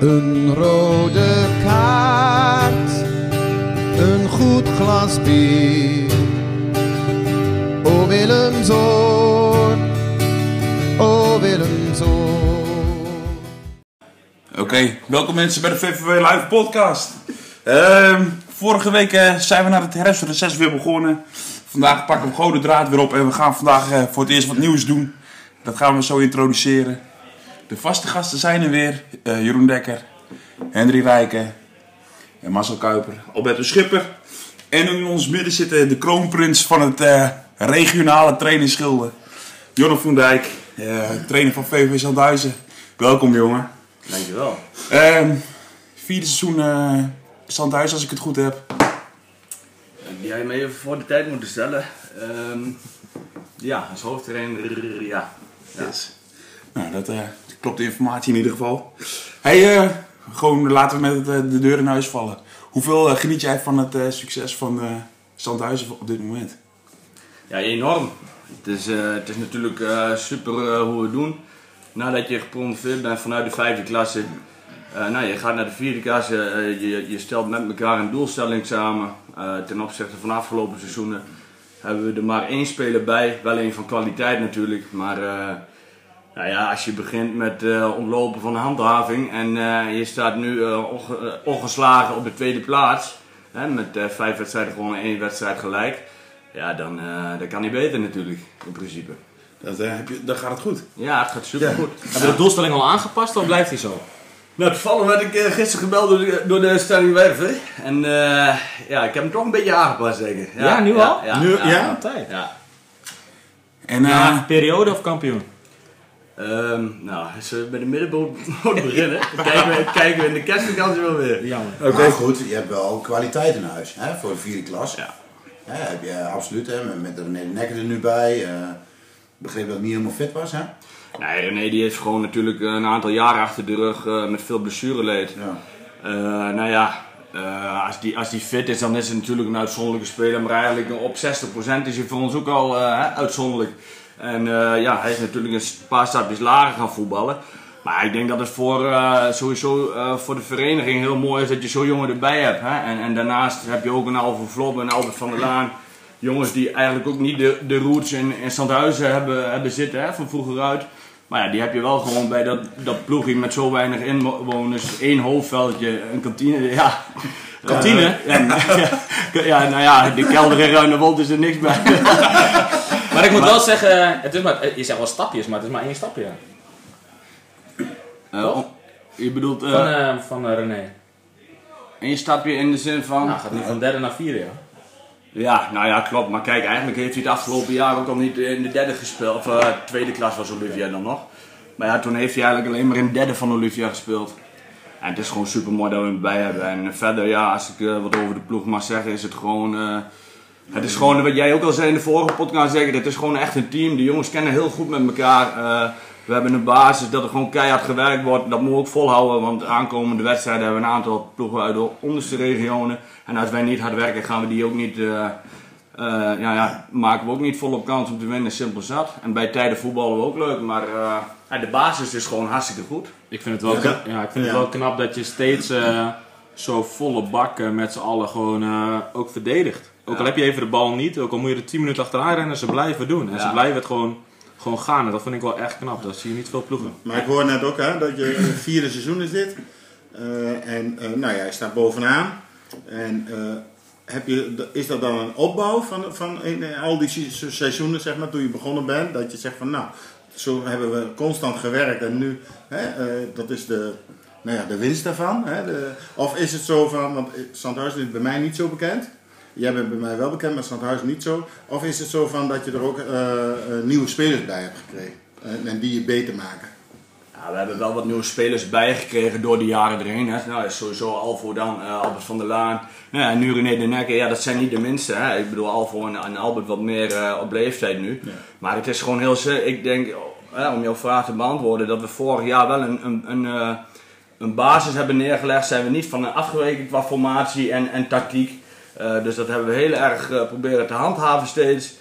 Een rode kaart, een goed glas bier. O Willemzoon, o Willemzoon. Oké, welkom mensen bij de VVV Live podcast. Ehm, vorige week eh, zijn we naar het herfstreces weer begonnen. Vandaag pakken we gewoon de draad weer op en we gaan vandaag eh, voor het eerst wat nieuws doen. Dat gaan we zo introduceren. De vaste gasten zijn er weer. Eh, Jeroen Dekker, Henry Rijken, en Marcel Kuiper, Alberto Schipper. En in ons midden zit eh, de kroonprins van het eh, regionale trainingsschilde. Jonne van Dijk, eh, trainer van VV Zandhuizen. Welkom jongen. Dankjewel. Ehm vierde seizoen eh Zandhuis, als ik het goed heb. Die had je me even voor de tijd moeten stellen. Ehm, ja, als hoofdtrainer, ja. ja. Yes. Nou, dat eh, klopt de informatie in ieder geval. Hey, eh, gewoon laten we met eh, de deur in huis vallen. Hoeveel eh, geniet jij van het succes van Zandhuizen op dit moment? Ja, enorm. Het is, het is natuurlijk super hoe we doen. Nadat je gepromoveerd bent vanuit de vijfde klasse, nou, je gaat naar de vierde klasse, je, je stelt met elkaar een doelstelling samen. Ten opzichte van afgelopen seizoenen hebben we er maar één speler bij, wel één van kwaliteit natuurlijk, maar nou ja, als je begint met eh, ontlopen van de handhaving en eh, je staat nu eh, onge- ongeslagen op de tweede plaats, hè, met eh, vijf wedstrijden gewonnen en één wedstrijd gelijk, ja, dan, eh, dat kan niet beter natuurlijk, in principe. Dat, eh, heb je, dan gaat het goed. Ja, het gaat super goed. Hebben we de doelstelling al aangepast of blijft die zo? Nou, toevallig werd ik gisteren gebeld door de, door de stelling Werven. En eh, ja, ik heb hem toch een beetje aangepast, zeker. Ja, nu al? Ja, Nu- ja. ja? Altijd. ja. En eh, Ja, periode of kampioen? Ehm, nou, als we bij de middenboot beginnen, kijken we, kijken we in de kerstvakantie wel weer. Jammer. Maar goed, je hebt wel kwaliteit in huis hè, voor de vierde klas. Ja. Ja, heb je absoluut, hè, met, met René de Nekker er nu bij. eh begreep dat hij niet helemaal fit was, hè? Nee, René die heeft gewoon natuurlijk een aantal jaren achter de rug eh, met veel blessureleed. Ja. Eh, nou ja, eh, als, die, als die fit is, dan is het natuurlijk een uitzonderlijke speler. Maar eigenlijk op 60% is hij voor ons ook al eh, hè, uitzonderlijk. En eh, ja, hij is natuurlijk een paar stapjes lager gaan voetballen. Maar ik denk dat het voor, eh, sowieso eh, voor de vereniging heel mooi is dat je zo'n jongen erbij hebt. Hè? En, en daarnaast heb je ook een Alvo Vlot en een Albert van der Laan. Jongens die eigenlijk ook niet de, de roots in, in Zandhuizen hebben, hebben zitten hè, van vroeger uit. Maar ja, die heb je wel gewoon bij dat, dat ploegje met zo weinig inwoners. één hoofdveldje, een kantine. Ja. Kantine? Ja, nou, ja, ja, nou ja, de kelder in Ruinewold is er niks bij. Maar ik moet wel zeggen, het is maar, je zegt wel stapjes, maar het is maar één stapje. Eh, om- je bedoelt eh Van, eh, van eh, René. één stapje in de zin van... Nou, gaat nu van derde naar vierde, ja. Ja, nou ja, klopt. Maar kijk, eigenlijk heeft hij het afgelopen jaar ook al niet in de derde gespeeld. Of eh, tweede klas was Olivia dan nog. Maar ja, toen heeft hij eigenlijk alleen maar in de derde van Olivia gespeeld. En het is gewoon super mooi dat we hem erbij hebben. En verder, ja, als ik eh, wat over de ploeg mag zeggen, is het gewoon. eh, het is gewoon wat jij ook al zei in de vorige podcast, zeggen. Het is gewoon echt een team. De jongens kennen heel goed met elkaar. Eh, we hebben een basis dat er gewoon keihard gewerkt wordt. Dat moeten we ook volhouden. Want de aankomende wedstrijden hebben we een aantal ploegen uit de onderste regionen. En als wij niet hard werken, gaan we die ook niet. eh, eh, ja, ja, maken we ook niet volop kans om te winnen, simpel zat. En bij tijden voetballen we ook leuk, maar eh, ja, de basis is gewoon hartstikke goed. Ik vind het wel, Ja. knap, ja, ik vind het wel knap dat je steeds eh, zo volle bak eh, met z'n allen gewoon eh, ook verdedigt. Ook al heb je even de bal niet, ook al moet je er 10 minuten achteraan rennen, ze blijven doen. En ze blijven het gewoon, gewoon gaan. En dat vind ik wel echt knap. Dat zie je niet veel ploegen. Maar ik hoor net ook hè, dat je een vierde seizoen is dit. Eh, en eh, nou ja, je staat bovenaan. En eh, heb je, is dat dan een opbouw van, van in, in al die se- seizoenen, zeg maar, toen je begonnen bent? Dat je zegt van nou, zo hebben we constant gewerkt en nu, hè, dat is de, nou ja, de winst daarvan. Hè, de, of is het zo van, want Zandhuis is bij mij niet zo bekend. Jij bent bij mij wel bekend, maar Zandhuis niet zo. Of is het zo van dat je er ook eh, eh, nieuwe spelers bij hebt gekregen? En, en die je beter maken? Ja, we hebben wel wat nieuwe spelers bijgekregen door de jaren erheen. Hè. Nou, is sowieso Alvo dan, eh, Albert van der Laan. Ja, en nu René de Nekker, ja, dat zijn niet de minste. Hè. Ik bedoel, Alvo en, en Albert wat meer eh, op leeftijd nu. Maar het is gewoon heel... Ik denk, eh, om jouw vraag te beantwoorden, dat we vorig jaar wel een, een, een, eh, een basis hebben neergelegd. Zijn we niet van een afgeweken qua formatie en, en tactiek. Eh, dus dat hebben we heel erg eh, proberen te handhaven steeds.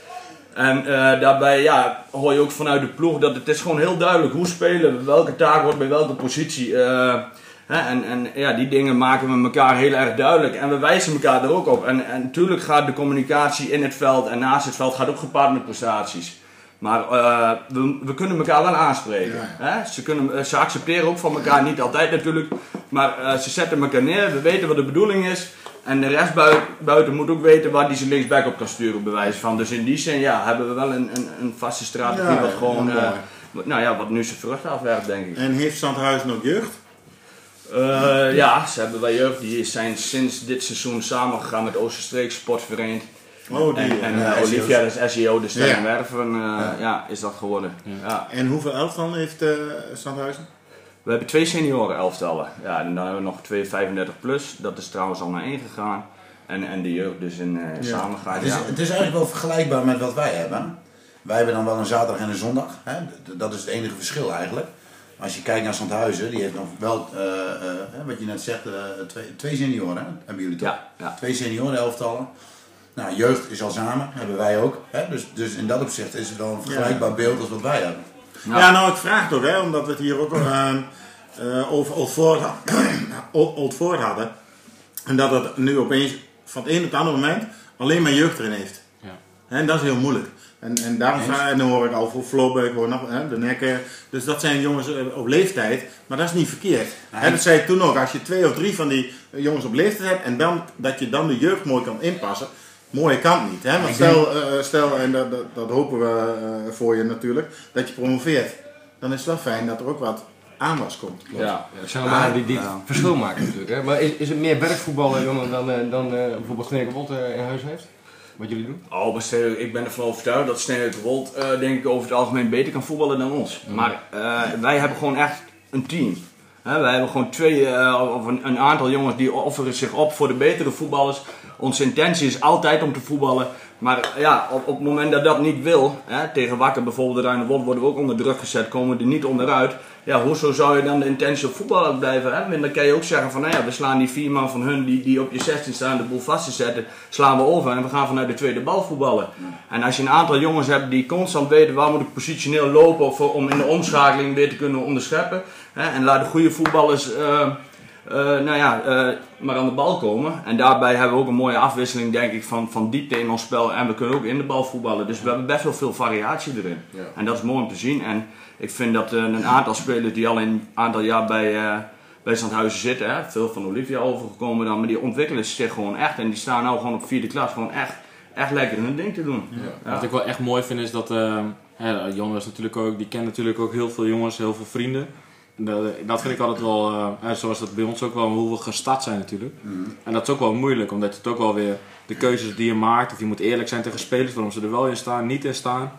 En eh, daarbij ja, hoor je ook vanuit de ploeg dat het is gewoon heel duidelijk hoe spelen we, welke taak wordt bij welke positie. Hè, en, en ja, die dingen maken we elkaar heel erg duidelijk. En we wijzen elkaar er ook op. En, en natuurlijk gaat de communicatie in het veld en naast het veld gaat ook gepaard met prestaties. Maar eh, we, we kunnen elkaar wel aanspreken. Hè? Ze, kunnen, eh, ze accepteren ook van elkaar, niet altijd natuurlijk. Maar eh, ze zetten elkaar neer, we weten wat de bedoeling is. En de rest buiten, buiten moet ook weten waar die ze linksback op kan sturen, bij wijze van. Dus in die zin ja, hebben we wel een, een, een vaste strategie Ja, wat gewoon... wat- nou ja, wat nu zijn vruchten afwerpt, denk ik. En heeft Zandhuizen nog jeugd? Ja, ze hebben bij jeugd, die zijn sinds dit seizoen samengegaan met Oosterstreek Sportvereniging. Oh, die. En, en ja, eh, SEO's. Olivia, dus SEO, de Ja. Sterrenwerven, ja. ja, is dat geworden. Ja. En hoeveel elftal heeft eh Zandhuizen? We hebben twee senioren elftallen. Ja, en dan hebben we nog twee 35 plus. Dat is trouwens al naar één gegaan. En, en de jeugd dus in eh Ja. samengaan. Het is, Ja. het is eigenlijk wel vergelijkbaar met wat wij hebben. Wij hebben dan wel een zaterdag en een zondag. Hè? Dat is het enige verschil eigenlijk. Als je kijkt naar Zandhuizen, die heeft nog wel, eh, eh, hè, wat je net zegt, eh, twee, twee senioren. Hè? Hebben jullie toch? Ja, ja. Twee senioren elftallen. Nou, jeugd is al samen, hebben wij ook. Hè? Dus, dus in dat opzicht is het wel een vergelijkbaar beeld als wat wij hebben. Ja. Ja, nou ik vraag toch, hè, omdat we het hier ook eh, eh, over Old Ford, hadden. En dat het nu opeens van het een op het andere moment alleen maar jeugd erin heeft. Ja. En dat is heel moeilijk. En, en daarom vraag, en dan hoor ik al voor Flobe, ik hoor nog, hè, de nekken. Dus dat zijn jongens eh, op leeftijd, maar dat is niet verkeerd. Nee. Hè, dat zei ik toen ook, als je twee of drie van die jongens op leeftijd hebt en dan, dat je dan de jeugd mooi kan inpassen. Mooie kant niet. Hè? Want stel, eh, stel, en dat, dat, dat hopen we eh, voor je natuurlijk, dat je promoveert. Dan is het wel fijn dat er ook wat aanwas komt. Ja. Ja, dat zijn allemaal die, die verschil maken natuurlijk. Hè? Maar is, is het meer werkvoetballen dan, dan, eh, dan eh, bijvoorbeeld eh, in huis heeft? Wat jullie doen? Oh, maar ik ben ervan overtuigd dat Steenwijk Wold eh, denk ik over het algemeen beter kan voetballen dan ons. Maar eh, wij hebben gewoon echt een team. Hè, wij hebben gewoon twee eh, of een, een aantal jongens die offeren zich op voor de betere voetballers. Onze intentie is altijd om te voetballen. Maar ja, op, op het moment dat dat niet wil, hè, tegen Wakker bijvoorbeeld de worden we ook onder druk gezet, komen we er niet onderuit. Ja, hoezo zou je dan de intentie op voetballen blijven? En dan kan je ook zeggen van, nou ja, we slaan die vier man van hun die, die op je 16 staan de boel vast te zetten, slaan we over en we gaan vanuit de tweede bal voetballen. En als je een aantal jongens hebt die constant weten waar moet ik positioneel lopen om in de omschakeling weer te kunnen onderscheppen. Hè? En laat de goede voetballers eh, eh, nou ja, eh, maar aan de bal komen. En daarbij hebben we ook een mooie afwisseling, denk ik, van, van diepte in ons spel. En we kunnen ook in de bal voetballen. Dus we hebben best wel veel variatie erin. Ja. En dat is mooi om te zien. En ik vind dat een aantal spelers die al een aantal jaar bij, eh bij Zandhuizen zitten, hè, veel van Olivia overgekomen dan, maar die ontwikkelen zich gewoon echt. En die staan nou gewoon op vierde klas gewoon echt, echt lekker hun ding te doen. Ja. Wat ik wel echt mooi vind is dat hè, Jan is natuurlijk ook, die kent natuurlijk ook heel veel jongens, heel veel vrienden. Dat, dat vind ik altijd wel, eh, zoals dat bij ons ook wel, hoe we gestart zijn natuurlijk. En dat is ook wel moeilijk, omdat je het ook wel weer, de keuzes die je maakt, of je moet eerlijk zijn tegen spelers, waarom ze er wel in staan, niet in staan.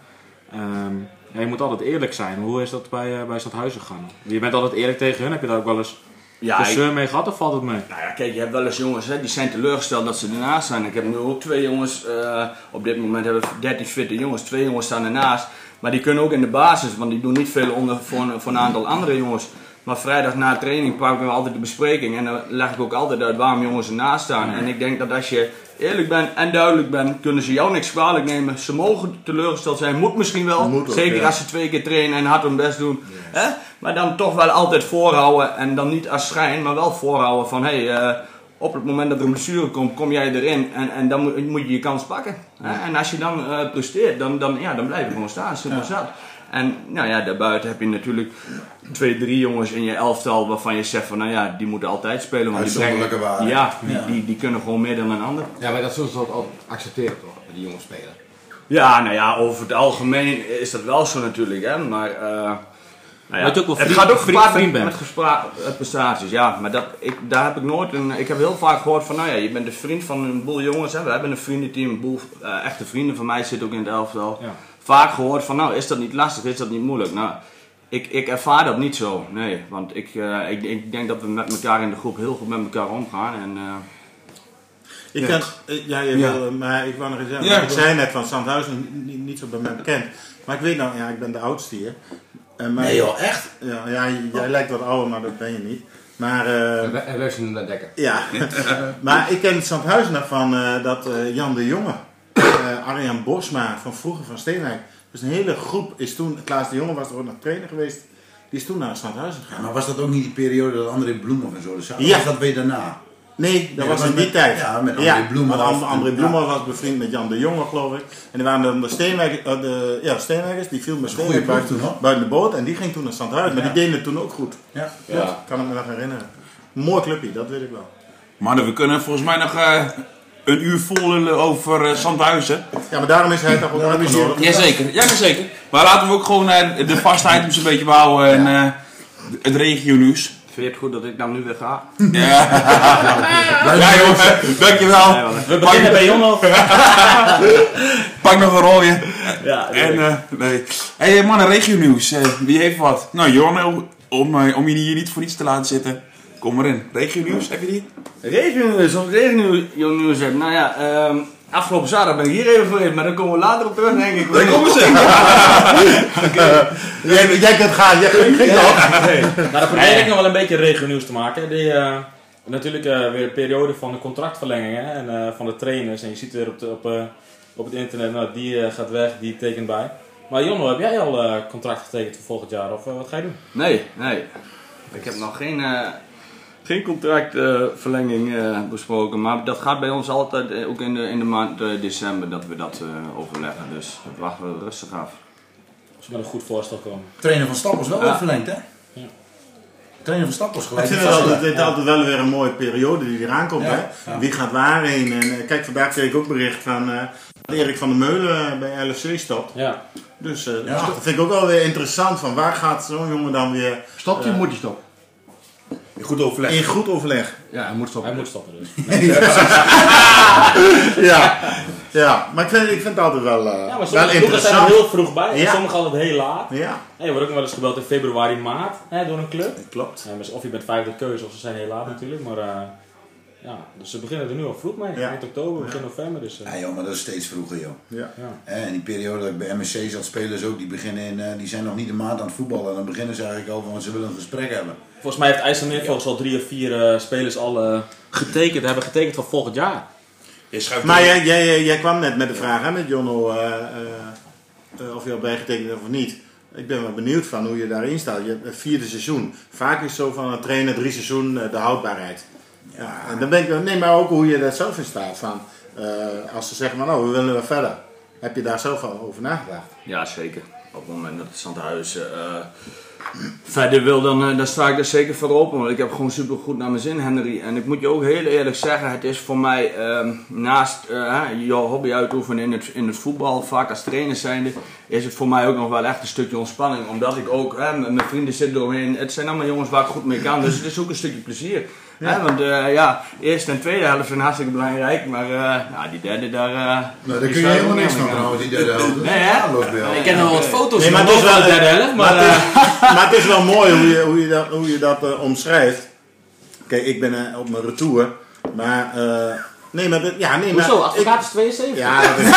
Ehm, ja, je moet altijd eerlijk zijn. Hoe is dat bij, eh bij Stadhuizen gegaan? Je bent altijd eerlijk tegen hun, heb je daar ook wel eens Ja, ja, ik- zeur mee gehad of valt het mee? Nou ja, kijk, je hebt wel eens jongens hè, die zijn teleurgesteld dat ze ernaast zijn. Ik heb nu ook twee jongens, eh, op dit moment hebben we 13 fitte jongens, twee jongens staan ernaast. Maar die kunnen ook in de basis, want die doen niet veel onder voor een, voor een aantal andere jongens. Maar vrijdag na training pakken we altijd de bespreking en dan leg ik ook altijd uit waarom jongens ernaast staan. En ik denk dat als je eerlijk bent en duidelijk bent, kunnen ze jou niks kwalijk nemen. Ze mogen teleurgesteld zijn, moet misschien wel. Moet ook, Zeker ja. als ze twee keer trainen en hard hun best doen. Hè? Maar dan toch wel altijd voorhouden en dan niet als schijn, maar wel voorhouden van hé, hey, eh, op het moment dat er een blessure komt, kom jij erin en, en dan moet, moet je je kans pakken. Hè? En als je dan eh, presteert, dan, dan, ja, dan blijf je gewoon staan, simpel zat. En nou ja, daarbuiten heb je natuurlijk twee, drie jongens in je elftal waarvan je zegt van nou ja, die moeten altijd spelen. Want die brengen, waarde. ja, die, Ja. Die, die kunnen gewoon meer dan een ander. Ja, maar dat zullen ze accepteren toch, die jonge speler. Ja, nou ja, over het algemeen is dat wel zo natuurlijk, hè. Maar, eh, nou ja, Dat je ook wel het gaat ook gepaard vriend met, met gespra- eh, prestaties, ja. Maar dat, ik, daar heb ik nooit een... Ik heb heel vaak gehoord van, nou ja, je bent een vriend van een boel jongens, hè. We hebben een vriendenteam, een boel eh, echte vrienden van mij zitten ook in het elftal. Ja. Vaak gehoord van, nou, is dat niet lastig, is dat niet moeilijk? Nou, ik, ik ervaar dat niet zo, nee. Want ik, eh, ik, ik denk dat we met elkaar in de groep heel goed met elkaar omgaan. En, eh, Ik Ja. kan, ja, je Ja. wil, maar ik wou nog eens zeggen, Ja. ik zei net van Zandhuizen, niet, niet zo bij mij bekend. Maar ik weet nou, ja, ik ben de oudste hier. En mijn- Nee joh, echt? Ja, ja, jij lijkt wat ouder, maar dat ben je niet. Maar, eh, En wij- zijn naar dekken. ja. maar ik ken het Zandhuizen nog van eh, dat eh, Jan de Jonge, eh, Arjan Bosma van vroeger van Steenwijk. Dus een hele groep is toen, Klaas de Jonge was er ook nog trainer geweest. Die is toen naar Stadhuizen Ja, gegaan. maar was dat ook niet die periode dat André Bloemhoff en zo zaten? Ja. Of was dat weer daarna? Nee, dat was in die met- tijd. ja, met André And- André Ja. Bloemhoff was bevriend met Jan de Jonge, geloof ik. En die waren dan de Steenwijkers, eh, de, ja, die viel met ploeg buiten, toen, hoor. buiten de boot. En die ging toen naar Stadhuizen, maar Ja. die deden het toen ook goed. Ja. Ja. Kan ik me nog herinneren. Mooi clubje, dat weet ik wel. Mannen, we kunnen volgens mij nog eh, een uur vol lullen over eh Zandhuizen. Ja, maar daarom is hij toch ook uitgenodigd. Jazeker, ja, zeker. Maar laten we ook gewoon de vaste items een beetje behouden en eh, het regio nieuws. Vind je het goed dat ik dan nu weer ga? Ja, ja jongens, dankjewel. We beginnen bij Jon of? Pak nog een rolje. Ja, En, eh, nee. hey, mannen, regio nieuws. Eh, wie heeft wat? Nou, Jon, om, eh, om je hier niet voor niets te laten zitten. Kom maar in. Regio nieuws, heb je die? Regionieuws, als ik regionieuws heb. Nou ja, ehm, afgelopen zaterdag ben ik hier even geweest, maar daar komen we later op terug, denk ik. Daar komen ze. Jij, jij kunt gaan, jij kunt gaan. Nou, dat probeer ik nog wel een beetje regionieuws te maken. Die, eh, natuurlijk eh, weer een periode van de contractverlengingen en eh, van de trainers. En je ziet weer op, de, op, eh, op het internet, nou, die eh, gaat weg, die tekent bij. Maar Jonno, heb jij al eh, contract getekend voor volgend jaar of wat ga je doen? Nee, nee. Ik heb nog geen, eh, geen contractverlenging eh, besproken. Maar dat gaat bij ons altijd, eh, ook in de, in de maand eh, december, dat we dat eh, overleggen. Dus dat wachten we rustig af. Als we met een goed voorstel komen. Trainer van Stappels wel Ja. weer verlengd, hè? Ja. Trainer van Stappels Ik gelijk. vind die het altijd, het is altijd wel weer een mooie periode die eraan komt. Ja, Hè? ja. Wie gaat waarheen? En, eh, kijk, vandaag kreeg ik ook bericht van eh, dat Erik van der Meulen bij LFC stopt. Ja, Dus eh, Ja. dat vind ik ook wel weer interessant. Van waar gaat zo'n jongen dan weer Stopt hij moet hij stoppen? Goed overleg. in goed overleg? Ja, Hij moet stoppen. hij moet stoppen dus. Ja, ja. maar ik vind, ik vind het altijd wel, eh, Ja, maar wel sommige ploegen zijn er interessant. heel vroeg bij en Ja. sommige altijd heel laat. Ja, En je wordt ook wel eens gebeld in februari, maart hè, door een club. klopt. Ja, dus of je bent vijfde keuze of ze zijn heel laat natuurlijk. Maar eh, ja, dus ze beginnen er nu al vroeg mee. Ja. Eind oktober, begin november. Dus, eh, Ja joh, maar dat is steeds vroeger joh. Ja. ja. Hè, En die periode dat ik bij MSC zat, spelers ook, die, beginnen in, eh, die zijn nog niet een maand aan het voetballen. En dan beginnen ze eigenlijk al van, ze willen een gesprek hebben. Volgens mij heeft IJsselmeer volgens al drie of vier eh, spelers al getekend, hebben getekend voor volgend jaar. Je Maar jij, jij, jij, jij kwam net met de vraag hè, met Jonno eh, eh, eh, of je al bijgetekend hebt of niet. Ik ben wel benieuwd van hoe je daarin staat. Je hebt het vierde seizoen. Vaak is het zo van een trainer drie seizoen de houdbaarheid. Ja, en dan ben ik, nee, maar ook hoe je daar zelf in staat. Van, eh, als ze zeggen van nou, we willen wel verder. Heb je daar zelf al over nagedacht? Ja, zeker. Op het moment dat het Zandhuizen eh verder wil, dan, eh, dan sta ik er zeker voor open. Want ik heb gewoon super goed naar mijn zin, Henry. En ik moet je ook heel eerlijk zeggen, het is voor mij ehm, naast jouw hobby uitoefenen in het, in het voetbal, vaak als trainer zijnde, is het voor mij ook nog wel echt een stukje ontspanning. Omdat ik ook, mijn vrienden zitten eromheen. Het zijn allemaal jongens waar ik goed mee kan. Dus het is ook een stukje plezier. Hè, want eh, ja, eerste en tweede helft zijn hartstikke belangrijk. Maar eh, nou, die derde, daar... eh, Nou, daar kun je helemaal niks van trouwens, die derde helft. Nee, hè? Ja. Ik ken nog wat foto's Nee, maar van het is de wel- derde helft, maar... Maar, het is, maar het is wel mooi hoe je, hoe je dat, hoe je dat omschrijft. Kijk, ik ben op mijn retour. Maar, eh, nee, maar, ja, nee, maar... Hoezo? ik- Advocaat is 72? Ja, dat is,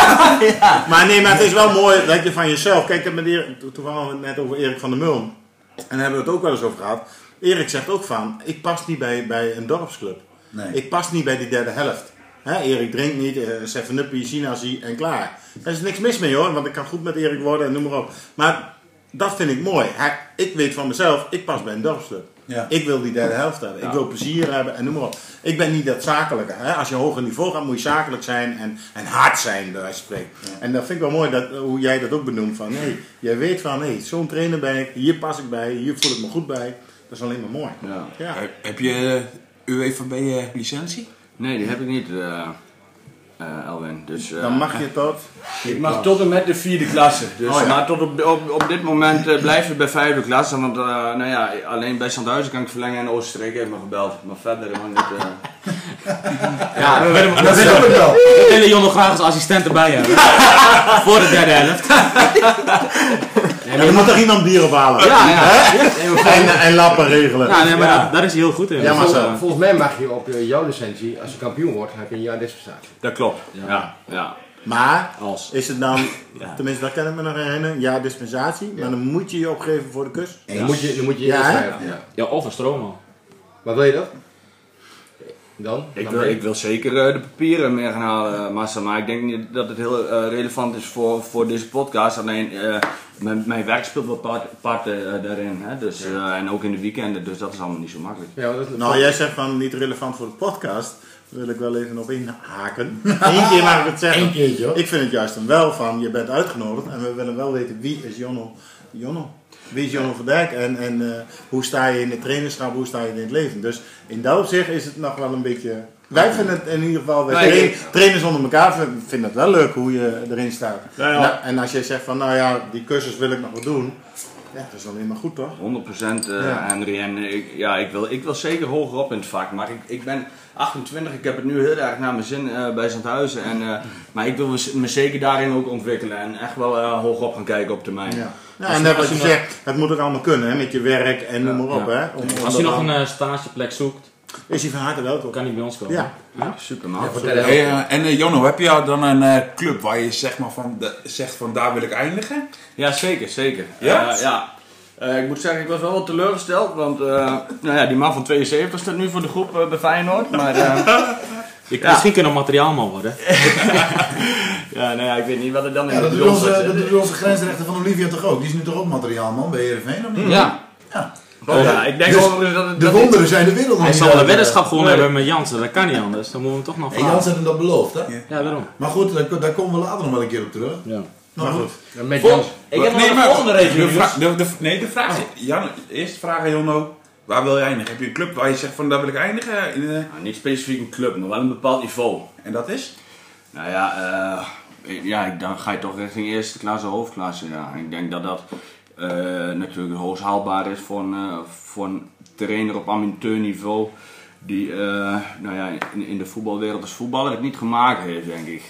maar nee, maar het is wel mooi dat je van jezelf. Kijk, ik heb met Erik, toevallig hadden we het net over Erik van der Mulm. En daar hebben we het ook wel eens over gehad. Erik zegt ook van: ik pas niet bij, bij een dorpsclub. Nee. Ik pas niet bij die derde helft. Hè, Erik drinkt niet, uh, 7-uppie, Sinasie en klaar. Daar is niks mis mee hoor, want ik kan goed met Erik worden en noem maar op. Maar dat vind ik mooi. Hij, ik weet van mezelf, ik pas bij een dorpsclub. Ja. Ik wil die derde helft hebben. Ik wil plezier hebben en noem maar op. Ik ben niet dat zakelijke. Hè? Als je hoger niveau gaat, moet je zakelijk zijn en, en hard zijn, bij wijze van spreken. En dat vind ik wel mooi dat, hoe jij dat ook benoemt. Van, nee, jij weet van, nee, zo'n trainer ben ik. Hier pas ik bij. Hier voel ik me goed bij. Dat is alleen maar mooi. Ja. Ja. Heb- je eh, UWVB-licentie? Nee, die heb ik niet, eh eh, Elwin. Dus, eh, Dan mag je tot... Ik mag tot en met de vierde klasse. Dus, Oh ja. Maar tot op, op, op dit moment eh, blijf ik bij vijfde klasse. Want eh, nou ja, alleen bij Sandhuizen kan ik verlengen en Oostenrijk heeft me gebeld. Maar verder helemaal niet. eh. Ja, we willen, Dat snap ik wel. we willen Jon nog graag als assistent erbij hebben. Voor de derde helft. Ja, er moet toch iemand bier ophalen? Ja, ja. En, en lappen regelen. Ja, nee, maar daar, daar is hij heel goed in. Ja, maar zo. eh, Volgens mij mag je op eh, jouw licentie, als je kampioen wordt, heb je een jaar dispensatie. Dat klopt. Ja. Ja. Maar Als. is het dan, tenminste dat kan ik me nog herinneren, ja dispensatie. Maar dan moet je je opgeven voor de kus. Dan moet je, dan moet je Ja, hè? inschrijven. Ja. Ja, of een stroomman. Maar wil je dat? Dan? Ik Dan wil, ik wil zeker eh, de papieren meer gaan halen, Massa. Maar ik denk niet dat het heel eh, relevant is voor, voor deze podcast. Alleen eh, mijn, mijn werk speelt wel part, part eh, daarin. Hè? Dus, eh, en ook in de weekenden. Dus dat is allemaal niet zo makkelijk. Ja, want dat, Nou, jij zegt van niet relevant voor de podcast. Daar wil ik wel even op inhaken. Eén keer mag ik het zeggen. Eén keertje hoor. Ik vind het juist dan wel van, je bent uitgenodigd en we willen wel weten wie is Jonno. Jonno. Wie is van Dijk en, en eh, hoe sta je in het trainerschap, hoe sta je in het leven. Dus in dat opzicht is het nog wel een beetje... Wij vinden het in ieder geval, wij Nee, trainers onder elkaar vin- vinden het wel leuk hoe je erin staat. Ja, ja. Nou, en als jij zegt van, nou ja, die cursus wil ik nog wat doen. Ja, dat is alleen maar goed toch? 100% eh Ja. Henry. En ik, ja, ik, wil, ik wil zeker hoger op in het vak. Maar ik, ik ben 28, ik heb het nu heel erg naar mijn zin eh, bij Zandhuizen. En, eh, maar ik wil me, zeker daarin ook ontwikkelen. En echt wel eh, hoger op gaan kijken op termijn. Ja. Ja, en dat als wat je je nog- zegt, het moet ook allemaal kunnen, hè, met je werk en noem maar op. Ja. Hè, om, om Als je nog een eh, stageplek zoekt, Is hij van harte welkom. kan hij bij ons komen. Ja. Super man. Ja, vertel even. Hey, eh, en eh, Jonno, heb je dan een eh, club waar je zeg maar van, de- zegt van daar wil ik eindigen? Ja, zeker, zeker. Ja? Eh, ja. Eh, ik moet zeggen, ik was wel wat teleurgesteld, want eh, nou ja, die man van 72 staat nu voor de groep eh, bij Feyenoord. Maar eh, Je, Ja. Misschien kunnen we materiaalman worden. ja, nou ja, ik weet niet wat er dan in Ja, de dat doet onze, zit. dat doet onze grensrechter van Olivia toch ook? Die is nu toch ook materiaalman bij Heerenveen, of niet? Ja. Oh, ja, ik denk Dus overigens dat het... De wonderen zijn de wereld Hij zal wel een weddenschap gewonnen Nee. hebben met Jansen, dat kan niet anders. Dan moeten we hem toch nog En vragen. Jans heeft hem dat beloofd, hè? Ja, daarom. Maar goed, daar, daar komen we later nog wel een keer op terug. Ja. Maar goed. Met Vol- Jans. Ik heb nog Nee, een volgende de regio. vra- de, de, nee, de vraag is... Jan, eerst vraag aan Jonno, waar wil je eindigen? Heb je een club waar je zegt van daar wil ik eindigen? In, eh, Nou, niet specifiek een club, maar wel een bepaald niveau. en dat is? Nou ja, eh, ja ik- dan ga je toch richting eerste klasse, hoofdklasse. Ja. Ik denk dat dat eh, natuurlijk het hoogst haalbaar is voor een, eh, voor een trainer op amateurniveau. Die eh, nou ja, in, in de voetbalwereld als voetballer het niet gemaakt heeft, denk ik.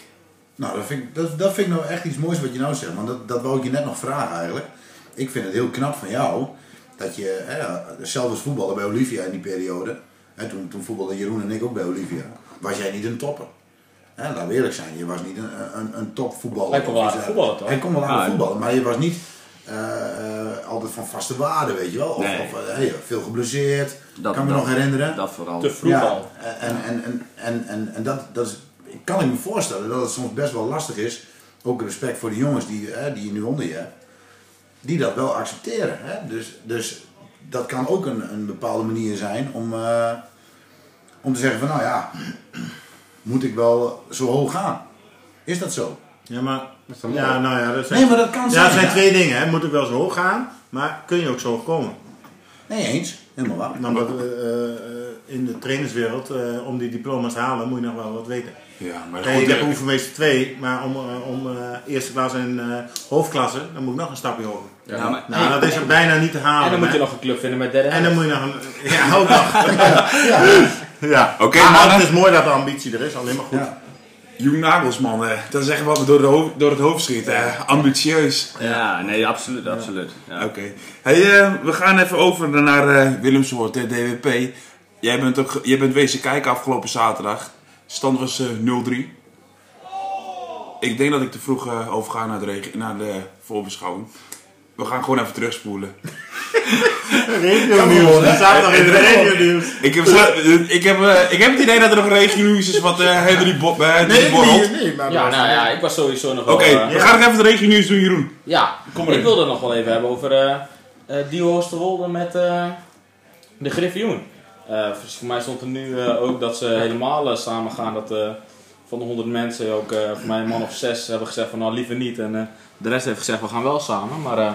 Nou, dat vind, ik, dat, dat vind ik nou echt iets moois wat je nou zegt. Want dat, dat wou ik je net nog vragen eigenlijk. Ik vind het heel knap van jou dat je, hè, zelf als voetballer bij Olivia in die periode, hè, toen, toen voetbalden Jeroen en ik ook bij Olivia, was jij niet een topper. Hè, laten we eerlijk zijn, je was niet een, een, een topvoetballer. Hij kon wel iets, voetballen, toch? Hij kon wel Ja, voetballen, maar je was niet eh, eh, altijd van vaste waarde, weet je wel. Of, Nee. of eh, hey, veel geblesseerd, Dat- kan me dat- nog herinneren. Dat vooral. Te vroeg al. En, en, en, en, en, en dat, dat is, kan ik me voorstellen dat het soms best wel lastig is, ook respect voor de jongens die, hè, die je nu onder je hebt, die dat wel accepteren. Hè? Dus, dus dat kan ook een, een bepaalde manier zijn om, eh, om te zeggen van nou ja, moet ik wel zo hoog gaan? Is dat zo? Ja, maar... Ja, nou ja, dat zijn, Nee, maar dat kan ja, zijn. dat zijn ja. twee dingen. Hè. Moet ik wel zo hoog gaan, maar kun je ook zo hoog komen? Nee, eens. Helemaal waar. Eh, eh, in de trainerswereld, eh, om die diploma's te halen, moet je nog wel wat weten. Ja, maar goed, ik heb eh, oefenmeester 2, maar om, eh, om eh, eerste klas en eh, hoofdklasse, dan moet ik nog een stapje hoger. Ja, maar, Nou, dat is er bijna niet te halen. En dan moet je hè. nog een club vinden met derde En dan moet je nog een... Ja, ook nog. ja. Oké, Maar het is mooi dat de ambitie er is, alleen maar goed. Ja. Joen Nagelsman, eh, dat is echt wat me door, de hoofd, door het hoofd schiet. eh, ambitieus. ja, nee, absoluut, absoluut. Ja. Oké. Hey, we gaan even over naar eh Willemswoord, de DWP. Jij bent, ook, jij bent wezen kijken afgelopen zaterdag. Stand was eh 0-3. Ik denk dat ik te vroeg eh, overga naar de, reg- naar de voorbeschouwing. We gaan gewoon even terugspoelen. Regio nieuws, dat staat nog in de regio nieuws. Ik heb, eh, ik, heb, eh, ik heb het idee dat er nog een regionieuws is wat eh Henry, Bo bij Henry Nee, borrelt. nee, nee, maar Ja, nou ja, ik was sowieso nog wel... Oké, we gaan nog even het regionieuws doen, Jeroen. Ja, Kom maar ik in. wilde het nog wel even hebben over eh eh Dio Oosterwolde met eh, de Griffioen. Eh, voor voor mij stond er nu eh, ook dat ze helemaal eh, samen gaan. Dat eh, van de 100 mensen ook eh, voor mij een man of zes hebben gezegd van nou liever niet. En eh, de rest heeft gezegd we gaan wel samen. Maar eh,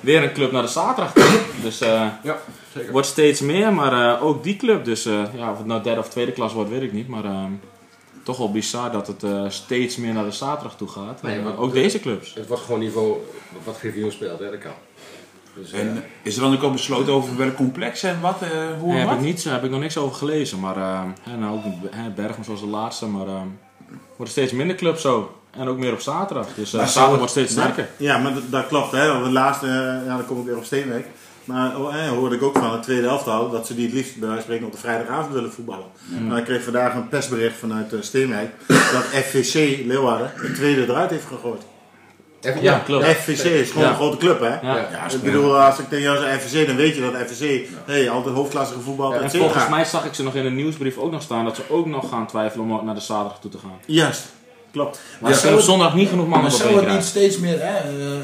weer een club naar de zaterdag. toe. dus eh Ja, zeker. wordt steeds meer. Maar eh, ook die club. Dus eh, ja, of het nou derde of tweede klas wordt weet ik niet. Maar eh, toch wel bizar dat het eh, steeds meer naar de zaterdag toe gaat. Nee, En, maar- ook deze clubs. Het wordt gewoon niveau wat Griffioen speelt, hè, dat kan. Dus, eh, En is er dan ook al besloten over welk complex en wat, eh, hoe en heb, wat? ik niet, heb ik nog niks over gelezen. Maar eh, nou, ook Bergen zoals de laatste. Maar eh wordt steeds minder clubs zo. En ook meer op zaterdag. Dus eh zaterdag wordt steeds sterker. Ja, maar dat, klopt. Hè. Want De laatste, eh, ja, dan kom ik weer op Steenwijk. Maar oh, eh, hoorde ik ook van het tweede elftal dat ze die het liefst bij wijze van spreken op de vrijdagavond willen voetballen. Maar ik kreeg vandaag een persbericht vanuit eh, Steenwijk dat FVC Leeuwarden het tweede eruit heeft gegooid. Even- Ja, klopt. FVC is gewoon Ja. een grote club, hè? Ja. Ja. Ja, Ik bedoel, als ik tegen jou zeg FVC, dan weet je dat FVC, hey, altijd hoofdklassige voetbal, En volgens mij zag ik ze nog in de nieuwsbrief ook nog staan dat ze ook nog gaan twijfelen om naar de zaterdag toe te gaan. Juist, klopt. Maar ze op zondag niet genoeg mannen Maar zou het niet steeds meer, hè, eh,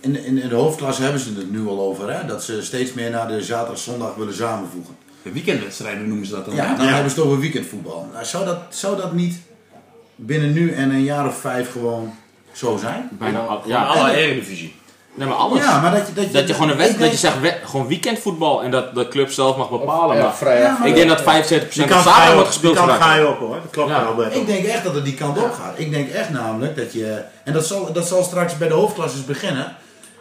in, in, in de hoofdklasse hebben ze het nu al over, hè, dat ze steeds meer naar de zaterdag, zondag willen samenvoegen. De weekendwedstrijden noemen ze dat dan. Ja, dan Ja. hebben ze het over weekendvoetbal. Nou, zou, dat, zou dat niet binnen nu en een jaar of vijf gewoon zo zijn? Bijna al, Ja, ja, alle Eredivisie. nee, maar alles. Ja, maar dat je... Dat je, Dat je gewoon een ik wedstrijd, dat je zegt we- gewoon weekendvoetbal en dat de club zelf mag bepalen. Ja, maar vrij Ja, af. maar- ik denk dat 75% Die op kant zaterdag ga je wordt op, die gespeeld kant ga je op hoor, dat klopt Ja. Albert. Ik denk echt dat het die kant op gaat. Ik denk echt namelijk dat je... En dat zal, dat zal straks bij de hoofdklasses beginnen.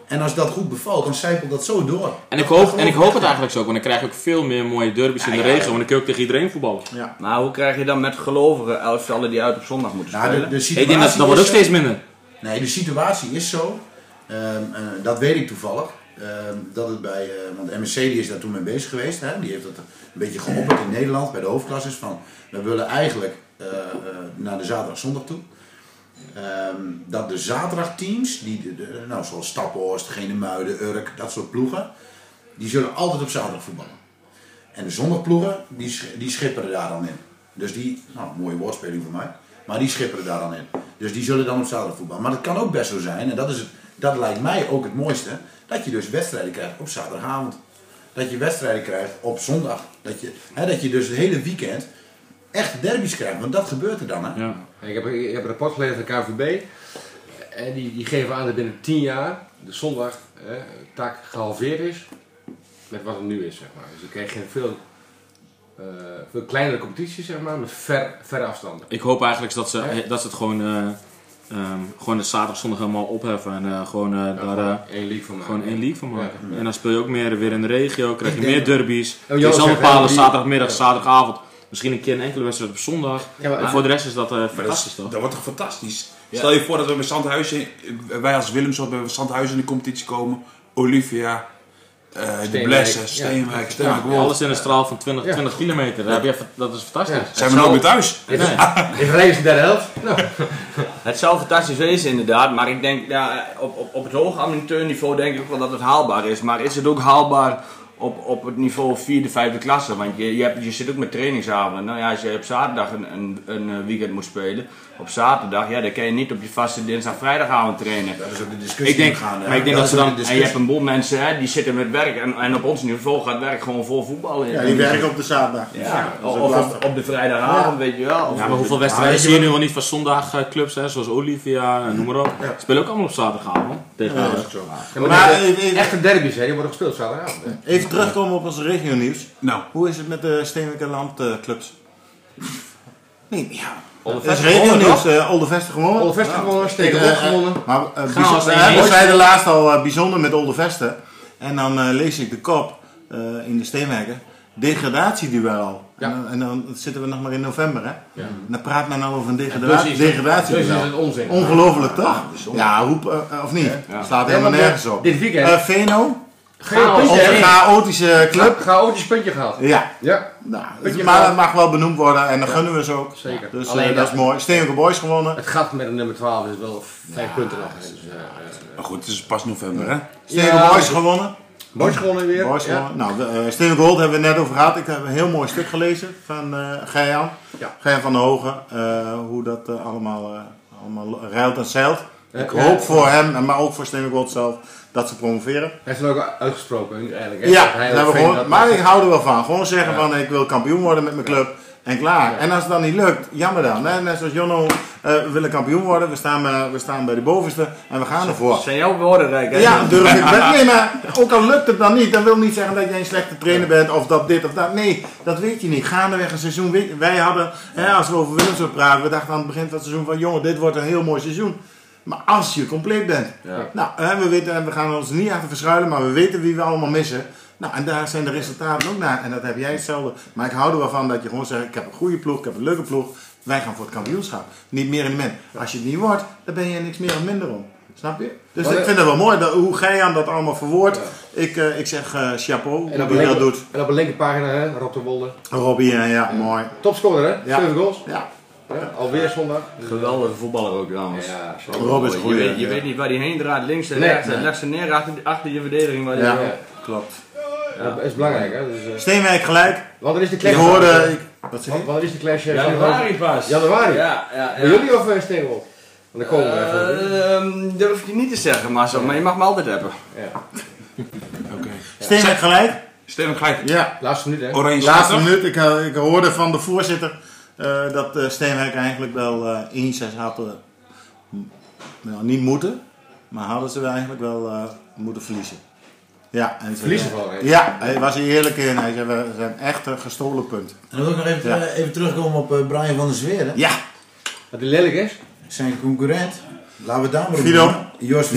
En als dat goed bevalt, dan zijpelt dat zo door. En ik hoop, en ik hoop het eigenlijk zo, ook, want dan krijg je ook veel meer mooie derbies in de regio, want dan kun je ook tegen iedereen voetballen. Ja. Maar hoe krijg je dan met gelovigen elftallen die uit op zondag moeten Nou, spelen? de, de Ik denk dat dat wordt ook steeds eh, minder. Nee, de situatie is zo. ehm, eh, dat weet ik toevallig. ehm, dat het bij, eh, want MSC die is daar toen mee bezig geweest. Hè? Die heeft dat een beetje geopperd in Nederland bij de hoofdklasses. Van, we willen eigenlijk eh, naar de zaterdag zondag toe. Ehm, dat de zaterdagteams, die, de, nou, zoals Staphorst, Genemuiden, Urk, dat soort ploegen, die zullen altijd op zaterdag voetballen. En de zondagploegen, die, die schipperen daar dan in. Dus die, nou, mooie woordspeling voor mij, maar die schipperen daar dan in. Dus die zullen dan op zaterdag voetballen. Maar het kan ook best zo zijn, en dat, is het, dat lijkt mij ook het mooiste, dat je dus wedstrijden krijgt op zaterdagavond. Dat je wedstrijden krijgt op zondag. Dat je, hè, dat je dus het hele weekend echt derbies krijgt, want dat gebeurt er dan. Hè? Ja. Ik heb, ik heb een rapport gelezen van de KVB. En die, die geven aan dat binnen 10 jaar de zondag eh, taak gehalveerd is met wat het nu is. Zeg maar. Dus dan krijg je een veel, eh, veel kleinere competitie zeg maar, met ver, verre afstanden. Ik hoop eigenlijk dat ze, dat ze het gewoon, eh, ehm, gewoon de zaterdag zondag helemaal opheffen en eh, gewoon eh, daar eh, één league van maken. gewoon één league van maken. Ja. En dan speel je ook meer weer in de regio, krijg je meer derbies. Oh, je zal zegt, bepalen die- zaterdagmiddag, ja. zaterdagavond. Misschien een keer een enkele wedstrijd op zondag. Ja, maar- en voor de rest is dat eh, dat, fantastisch is- toch? dat wordt toch fantastisch? Stel je voor dat we bij Zandhuizen, wij als Willemsort bij Zandhuizen in de competitie komen. Olivia, eh de Steenwijk. Blessen, Ja. Steenwijk, Steenwijk. Ja, alles in een straal van 20, Ja. 20 kilometer. Daar heb je, dat is fantastisch. Ja. Zijn we nooit meer thuis? Nee. In verleden is de derde helft. Nou, Het zou fantastisch wezen inderdaad, maar ik denk ja, op, op, op het hoge amateurniveau denk ik ook wel dat het haalbaar is. Maar is het ook haalbaar op, op het niveau vierde, vijfde klasse? Want je, je, hebt, je zit ook met trainingsavonden. Nou ja, als je op zaterdag een, een, een eh, weekend moet spelen, op zaterdag, ja, dan kan je niet op je vaste dinsdag, vrijdagavond trainen. Dat is ook de discussie Ik denk, gaan. maar ik denk dat ze dan- En je hebt een boel mensen hè, die zitten met werk en, en op ons niveau gaat werk gewoon vol voetbal in. Ja, die werken op de zaterdag. Ja, of op, op de vrijdagavond, weet je wel. Of Ja, maar hoeveel wedstrijden zie je nu al niet van zondagclubs, hè, zoals Olivia en noem maar op. Spelen ook allemaal op zaterdagavond. Ja, Tegenwoordig. dat is ook zo. maar Maar de- even, even- echte derbies hè, die worden gespeeld zaterdagavond. hè. even terugkomen op onze regionieuws. Nou, Hoe is het met de Steenwijk en Land eh, clubs? Nee, ja. Het is Oldevest regionieuws. eh Oldeveste gewonnen. Oldeveste gewonnen, Stekenbroek Eh, eh, gewonnen. Maar eh, Chaos bijzonder- en hè, we zeiden laatst al eh, bijzonder met Oldeveste. En dan eh, lees ik de kop eh, in de Steenwijken. Degradatieduel. Ja. En, dan, en dan zitten we nog maar in november, hè? Ja. En dan praat men al over een Dus degrada is, degradatieduel. dus is het onzin. Ongelooflijk toch? Ja, roep, eh, eh, of niet? Slaat helemaal Ja, want, nergens op. Dit weekend. Eh Veno, Chaos. chaotische club. Chaotisch puntje gehaald. Ja, Ja, nou, Puntje maar dat mag wel benoemd worden en dan gunnen we ze ook. zeker. Dus eh, dat is mooi. Steenwijke Boys gewonnen. Het gaat met een nummer 12 is wel vijf punten nog. Dus, eh, eh, maar goed, het is pas november hè. Steenwijke Ja, Boys gewonnen. Boys gewonnen weer. Boys gewonnen. Nou, de, Steenwijke Gold hebben we het net over gehad. Ik heb een heel mooi stuk gelezen van eh Geijan. Ja. Geijan van der Hogen. eh, hoe dat allemaal, allemaal ruilt en zeilt. Ik hoop voor hem, maar ook voor Steenwijke Gold zelf, dat ze promoveren. Hij heeft het ook uitgesproken eigenlijk. Ja, dat hij dat gewoon, dat- maar ik hou er wel van. Gewoon zeggen van ik wil kampioen worden met mijn club. En klaar. En als het dan niet lukt, jammer dan. Hè? Net zoals Jonno, eh, we willen kampioen worden. We staan, eh, we staan bij de bovenste en we gaan ervoor. zijn jouw woorden rijk, hè? Ja, durf ik. Nee, maar ook al lukt het dan niet, dan wil niet zeggen dat jij een slechte trainer bent of dat dit of dat. Nee, dat weet je niet. Gaandeweg een seizoen. Wij hadden, hè, als we over Willem zouden praten, we dachten aan het begin van het seizoen van jongen, dit wordt een heel mooi seizoen. Maar als je compleet bent. Ja. Nou, we, weten, we gaan ons niet achter verschuilen, maar we weten wie we allemaal missen. Nou, en daar zijn de resultaten ook naar. En dat heb jij hetzelfde. Maar ik hou er wel van dat je gewoon zegt, ik heb een goede ploeg, ik heb een leuke ploeg. Wij gaan voor het kampioenschap. Niet meer en minder. Als je het niet wordt, dan ben je niks meer of minder om. Snap je? Dus Maar, ik eh, vind het wel mooi dat, hoe gij aan dat allemaal verwoordt. Ik, eh, ik zeg eh, chapeau, En hij de dat doet. en op de linkerpagina, hè, Rob de Wolde. Robbie, en ja, mooi. Topscorer, hè? Ja. 7 goals. Ja. Ja, alweer zondag. Geweldige voetballer ook trouwens. Ja, zo. Rob is je, weet, je weet niet waar hij heen draait, links en rechts. nee. Hij legt ze neer achter, achter je verdediging. Waar Ja, wil. Ja. klopt. Dat is belangrijk, hè. Dus, eh, Steenwijk gelijk. wanneer is de Ik clash? hoorde... ik- wat zeg je? Is de clash? eh, Januari pas. Januari? Ja, ja, Bij ja. jullie of uh, Steenwold? Want dan komen we even. Ehm, durf ik je niet te zeggen, maar, zo, maar je mag me altijd hebben. Ja. Oké. Steenwijk gelijk. Stevig gelijk. Ja. Laatste minuut, hè. Oranje Laatste minuut. Ik, eh, ik hoorde van de voorzitter eh, dat eh, Steenwijk eigenlijk wel eh eens zes hadden. Nou, niet moeten. Maar hadden ze wel eigenlijk wel eh, moeten verliezen. Ja, en ze, Verliezen van? Ja, hij was hier eerlijk in. Hij zei, we zijn echt een gestolen punt. En dan wil ik nog even, Ja. eh, even terugkomen op eh, Brian van der Zweer. hè. Ja, Dat hij lelijk is? Zijn concurrent. Laten we het daar maar op. Jos.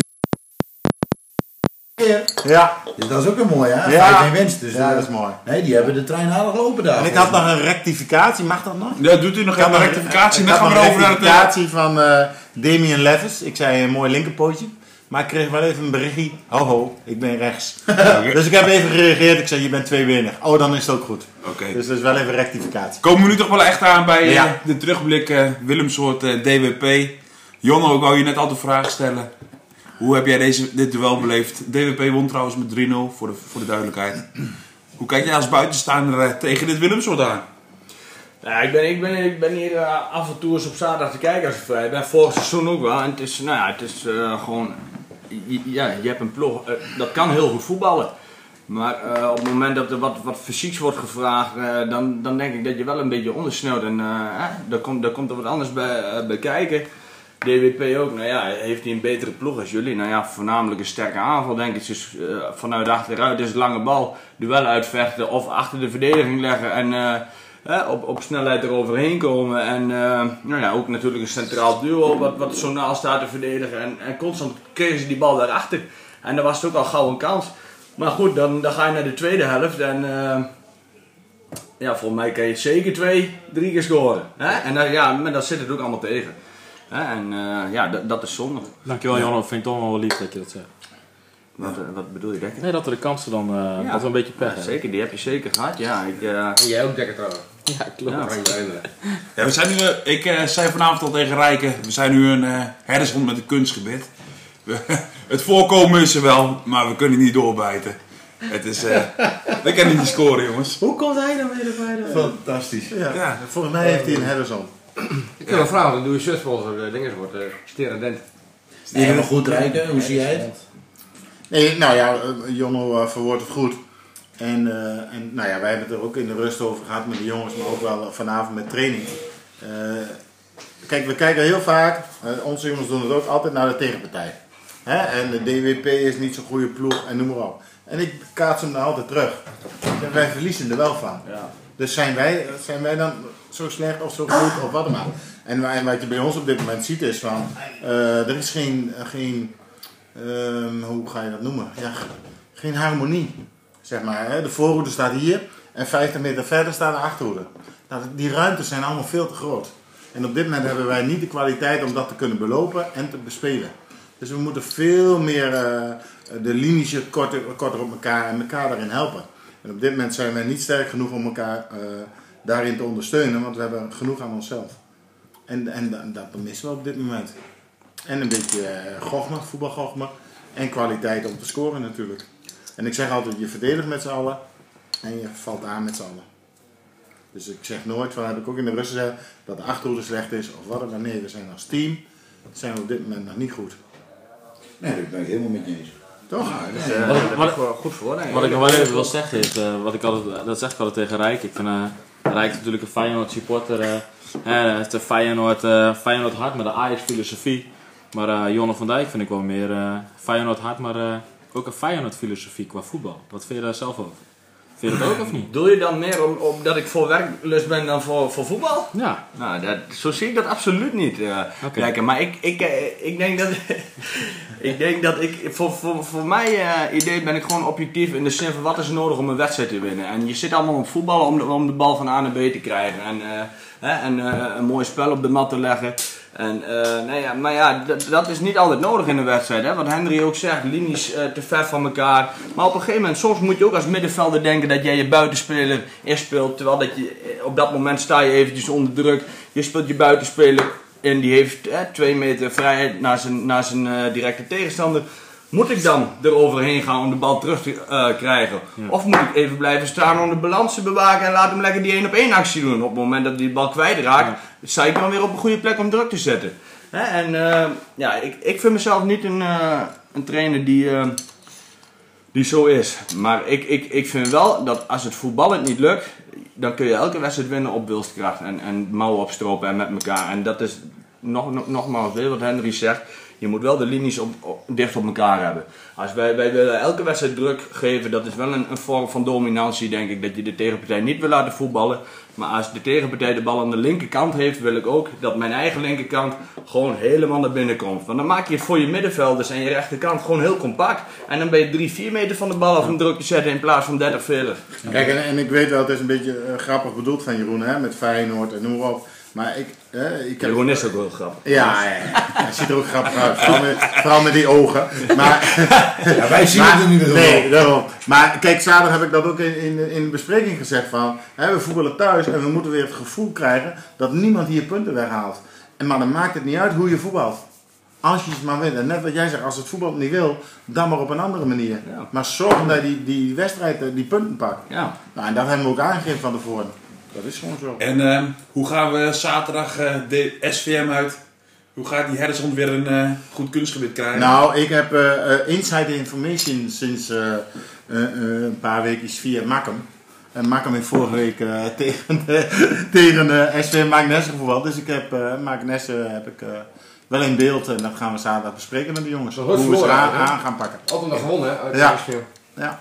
Ja. Dus dat is ook een mooi, hè? Ja. In winst. Dus, ja, eh, dat is mooi. Nee, die hebben de trein aardig lopen daar. En ik had nog een rectificatie, mag dat nog? Ja, doet u nog even een rectificatie dan gaan we naar eh, rectificatie van eh Damien Levis. Ik zei een mooi linkerpootje. Maar ik kreeg wel even een berichtje. Ho ho, ik ben rechts. dus ik heb even gereageerd. Ik zei, je bent tweebenig. Oh, dan is het ook goed. Oké. Dus dat is wel even rectificatie. Komen we nu toch wel echt aan bij Ja. de terugblik eh Willemsoort eh, DWP. Jonno, ik wou je net al de vraag stellen. Hoe heb jij deze, dit duel beleefd? DWP won trouwens met 3-0, voor de, voor de duidelijkheid. Hoe kijk jij als buitenstaander eh, tegen dit Willemsoort aan? Ja, ik, ben, ik, ben, ik ben hier eh, af en toe eens op zaterdag te kijken als vrij ben. Vorig seizoen ook wel. En het is, nou ja, het is eh, gewoon... Ja, je hebt een ploeg. dat kan heel goed voetballen. Maar op het moment dat er wat, wat fysieks wordt gevraagd, dan, dan denk ik dat je wel een beetje ondersneeuwt. En daar, komt, daar komt er wat anders bij, bij kijken. DWP ook, nou ja, heeft hij een betere ploeg als jullie? Nou ja, voornamelijk een sterke aanval denk ik. Dus eh, vanuit achteruit is lange bal, duel uitvechten of achter de verdediging leggen en eh, eh, op, op snelheid eroverheen komen. En nou ja, ook natuurlijk een centraal duo wat, wat zo naast staat te verdedigen. En, en constant kregen ze die bal daarachter. En dan was het ook al gauw een kans. Maar goed, dan, dan ga je naar de tweede helft en... ja, volgens mij kan je zeker twee, drie keer scoren. Hè? En dan, ja, maar dat zit het ook allemaal tegen. En eh, ja, dat, dat is zonde. Dankjewel Jan, dat vind ik toch wel lief dat je dat zegt. Wat, eh, wat bedoel je, Dekker? Nee, dat we de kansen dan, eh Ja. dat we een beetje pech Ja, hebben. zeker, die heb je zeker gehad. Ja, ik, eh, En jij ook dekker trouwens. Ja, klopt. Ja. Ja, we zijn nu, ik eh, zei vanavond al tegen Rijken, we zijn nu een eh herdershond met een kunstgebit. We- het voorkomen is er wel, maar we kunnen niet doorbijten. Het is, eh we kunnen niet scoren jongens. Hoe komt hij dan weer erbij? Fantastisch. Ja. Ja. Volgens mij heeft hij een Henderson. Ik heb een vraag, dan doe je shirtsponsor uh, dingen wordt uh, Steradent. Even goed rijken, hoe zie jij het? Nee, nou ja, eh, Jonno eh, verwoordt het goed. En, eh, en nou ja, wij hebben het er ook in de rust over gehad met de jongens, maar ook wel vanavond met training. Eh, kijk, we kijken heel vaak, eh, onze jongens doen het ook altijd naar de tegenpartij. Hè? En de DWP is niet zo'n goede ploeg en noem maar op. En ik kaats hem dan altijd terug. En wij verliezen er wel van. Ja. Dus zijn wij, zijn wij dan zo slecht of zo goed of wat dan maar. En wa- en wat je bij ons op dit moment ziet is van, eh, er is geen, geen ehm, hoe ga je dat noemen? Ja, geen harmonie. Zeg maar, hè? de voorhoede staat hier en 50 meter verder staat de achterhoede. Nou, die ruimtes zijn allemaal veel te groot. En op dit moment hebben wij niet de kwaliteit om dat te kunnen belopen en te bespelen. Dus we moeten veel meer eh, de linies korter, korter op elkaar en elkaar daarin helpen. En op dit moment zijn wij niet sterk genoeg om elkaar eh, daarin te ondersteunen, want we hebben genoeg aan onszelf. En, en, en dat missen we op dit moment. En een beetje uh, gochme, voetbalgochme. En kwaliteit om te scoren natuurlijk. En ik zeg altijd, je verdedigt met z'n allen en je valt aan met z'n allen. Dus ik zeg nooit, van heb ik ook in de rust gezegd, dat de achterhoede slecht is of wat dan nee. We zijn als team, zijn we op dit moment nog niet goed. Nee, dat ben ik helemaal met je eens. Toch? Dus, eh, Wat ik- wat goed voor. Wat ik nog wel even wil zeggen is, eh, wat ik altijd, dat zeg ik altijd tegen Rijk. Ik vind Rijk is natuurlijk een Feyenoord supporter. eh, hij heeft een Feyenoord, eh, Feyenoord hart met de Ajax filosofie. Maar eh Jonne van Dijk vind ik wel meer Feyenoord hart, maar ook een Feyenoord filosofie qua voetbal. Wat vind je daar zelf over? Vind je dat ook of niet? Doe je dan meer om, omdat ik voor werklust ben dan voor, voor voetbal? Ja. Nou, dat, zo zie ik dat absoluut niet. eh kijken. Maar ik, ik, eh, ik denk dat. ik denk dat ik. Voor, voor, voor mijn eh, idee ben ik gewoon objectief in de zin van wat is er nodig om een wedstrijd te winnen. En je zit allemaal op voetballen om de, om de bal van A naar B te krijgen. En, hè, en een mooi spel op de mat te leggen. En, eh, nou ja, maar ja, dat, is niet altijd nodig in een wedstrijd. Hè? Wat Henry ook zegt, linies eh, te ver van elkaar. Maar op een gegeven moment, soms moet je ook als middenvelder denken dat jij je buitenspeler inspeelt. Terwijl dat je op dat moment sta je eventjes onder druk. Je speelt je buitenspeler en die heeft hè, twee meter vrijheid naar zijn, naar zijn eh, directe tegenstander. Moet ik dan eroverheen gaan om de bal terug te eh, krijgen? Of moet ik even blijven staan om de balans te bewaken en laat hem lekker die 1 op 1 actie doen? Op het moment dat hij de bal kwijtraakt, sta ik dan weer op een goede plek om druk te zetten. Hè, en eh, ja, ik, ik vind mezelf niet een, eh, een trainer die, die zo is. Maar ik, ik, ik vind wel dat als het voetballend niet lukt, dan kun je elke wedstrijd winnen op wilskracht en, en mouwen opstropen en met elkaar. En dat is nog, nog, nogmaals weer wat Henry zegt. Je moet wel de linies op, dicht op elkaar hebben. Als wij, wij willen elke wedstrijd druk geven, dat is wel een, een vorm van dominantie, denk ik. Dat je de tegenpartij niet wil laten voetballen. Maar als de tegenpartij de bal aan de linkerkant heeft, wil ik ook dat mijn eigen linkerkant gewoon helemaal naar binnen komt. Want dan maak je voor je middenvelders en je rechterkant gewoon heel compact. En dan ben je 3, 4 meter van de bal af om druk te zetten in plaats van 30, 40. Kijk, en, en ik weet wel, het is een beetje eh, grappig bedoeld van Jeroen, hè, met Feyenoord en noem maar op. Maar ik, hè, ik heb... Jeroen is ook wel grappig. Ja, ja, ja. hij ziet er ook grappig uit. Vooral met, vooral met die ogen. Maar, Ja, wij zien maar- het er niet meer Nee, daarom. Maar kijk, zaterdag heb ik dat ook in, in, in de bespreking gezegd van... Hè, we voetballen thuis en we moeten weer het gevoel krijgen dat niemand hier punten weghaalt. En maar dan maakt het niet uit hoe je voetbalt. Als je het maar wint. En net wat jij zegt, als het voetbal niet wil, dan maar op een andere manier. Ja. Maar zorg dat je die, die wedstrijd, eh, die punten pakt. Ja. Nou, en dat hebben we ook aangegeven van tevoren. Dat is gewoon zo. En ehm, hoe gaan we zaterdag eh, de SVM uit? Hoe gaat die Herdershond weer een eh, goed kunstgebied krijgen? Nou, ik heb eh eh, inside information sinds eh, eh, eh, een paar weken via Makkum. En Makkum heeft vorige week tegen, de, tegen de SV Magnesse gevoetbald. Dus ik heb uh, Magnesse heb ik, eh, wel in beeld en dat gaan we zaterdag bespreken met de jongens. Hoe we ze aan, gaan pakken. Altijd nog gewonnen, hè? Uit Ja. SVM. Ja.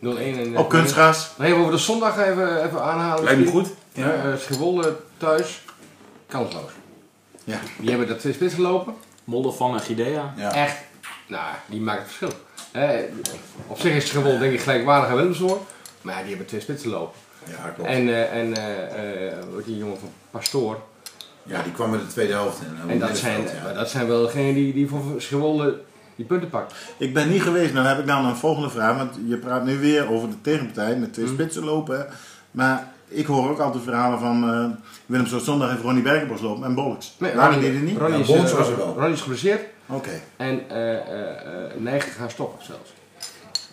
0-1 en, Op kunstgras. Nee, we over de zondag even, even aanhalen. Lijkt me goed. Ja. eh, Schiphol thuis, kansloos. Ja. Die hebben dat twee spits gelopen. Moldervan en Gidea. Ja. Echt, nou, die maken het verschil. Hè, op zich is Schiphol denk ik gelijkwaardig aan Willemshoor. Maar ja, die hebben twee spitsen lopen. Ja, klopt. En, eh en eh, eh, die jongen van Pastoor. Ja, die kwam met de tweede helft in. En dat zijn, ja. dat zijn wel degenen die, die voor Schiphol eh, die punten pakt. Ik ben niet geweest, dan heb ik dan een volgende vraag. Want je praat nu weer over de tegenpartij met twee spitsen lopen. Maar ik hoor ook altijd verhalen van uh, Willem Soort Zondag heeft Ronnie Bergenbos lopen en Bollocks. Waren die er niet? Ronnie Ja, is, eh, was er wel. Ronnie is geblesseerd Oké. en eh eh eh, neigt te gaan stoppen zelfs.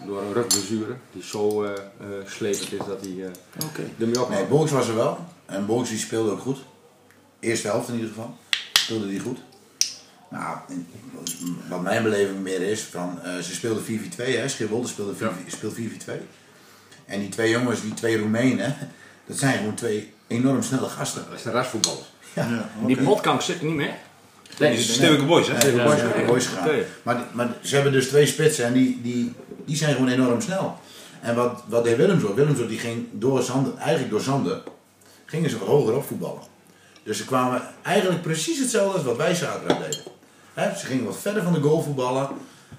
Door een rugblessure die zo eh eh, slepend is dat hij eh Oké. ermee op Nee, Box was er wel. En Box die speelde ook goed. Eerste helft in ieder geval. Speelde die goed. Nou, wat mijn beleving meer is, van, eh, ze speelden 4-4-2, hè. Schipholder speelde 4 speelt 4-4-2. En die twee jongens, die twee Roemenen, dat zijn gewoon twee enorm snelle gasten. Dat is de rasvoetbal. Ja, Die oké. Motkamp zit er niet meer. Die is Stevige Boys, hè? Ja, boys, boys. Maar, maar ze hebben dus twee spitsen en die, die, die zijn gewoon enorm snel. En wat, wat deed Willemsdorp? Willemsdorp die ging door Zanden, eigenlijk door Zanden, gingen ze wat hoger op voetballen. Dus ze kwamen eigenlijk precies hetzelfde als wat wij zaterdag deden. Ze gingen wat verder van de goal voetballen,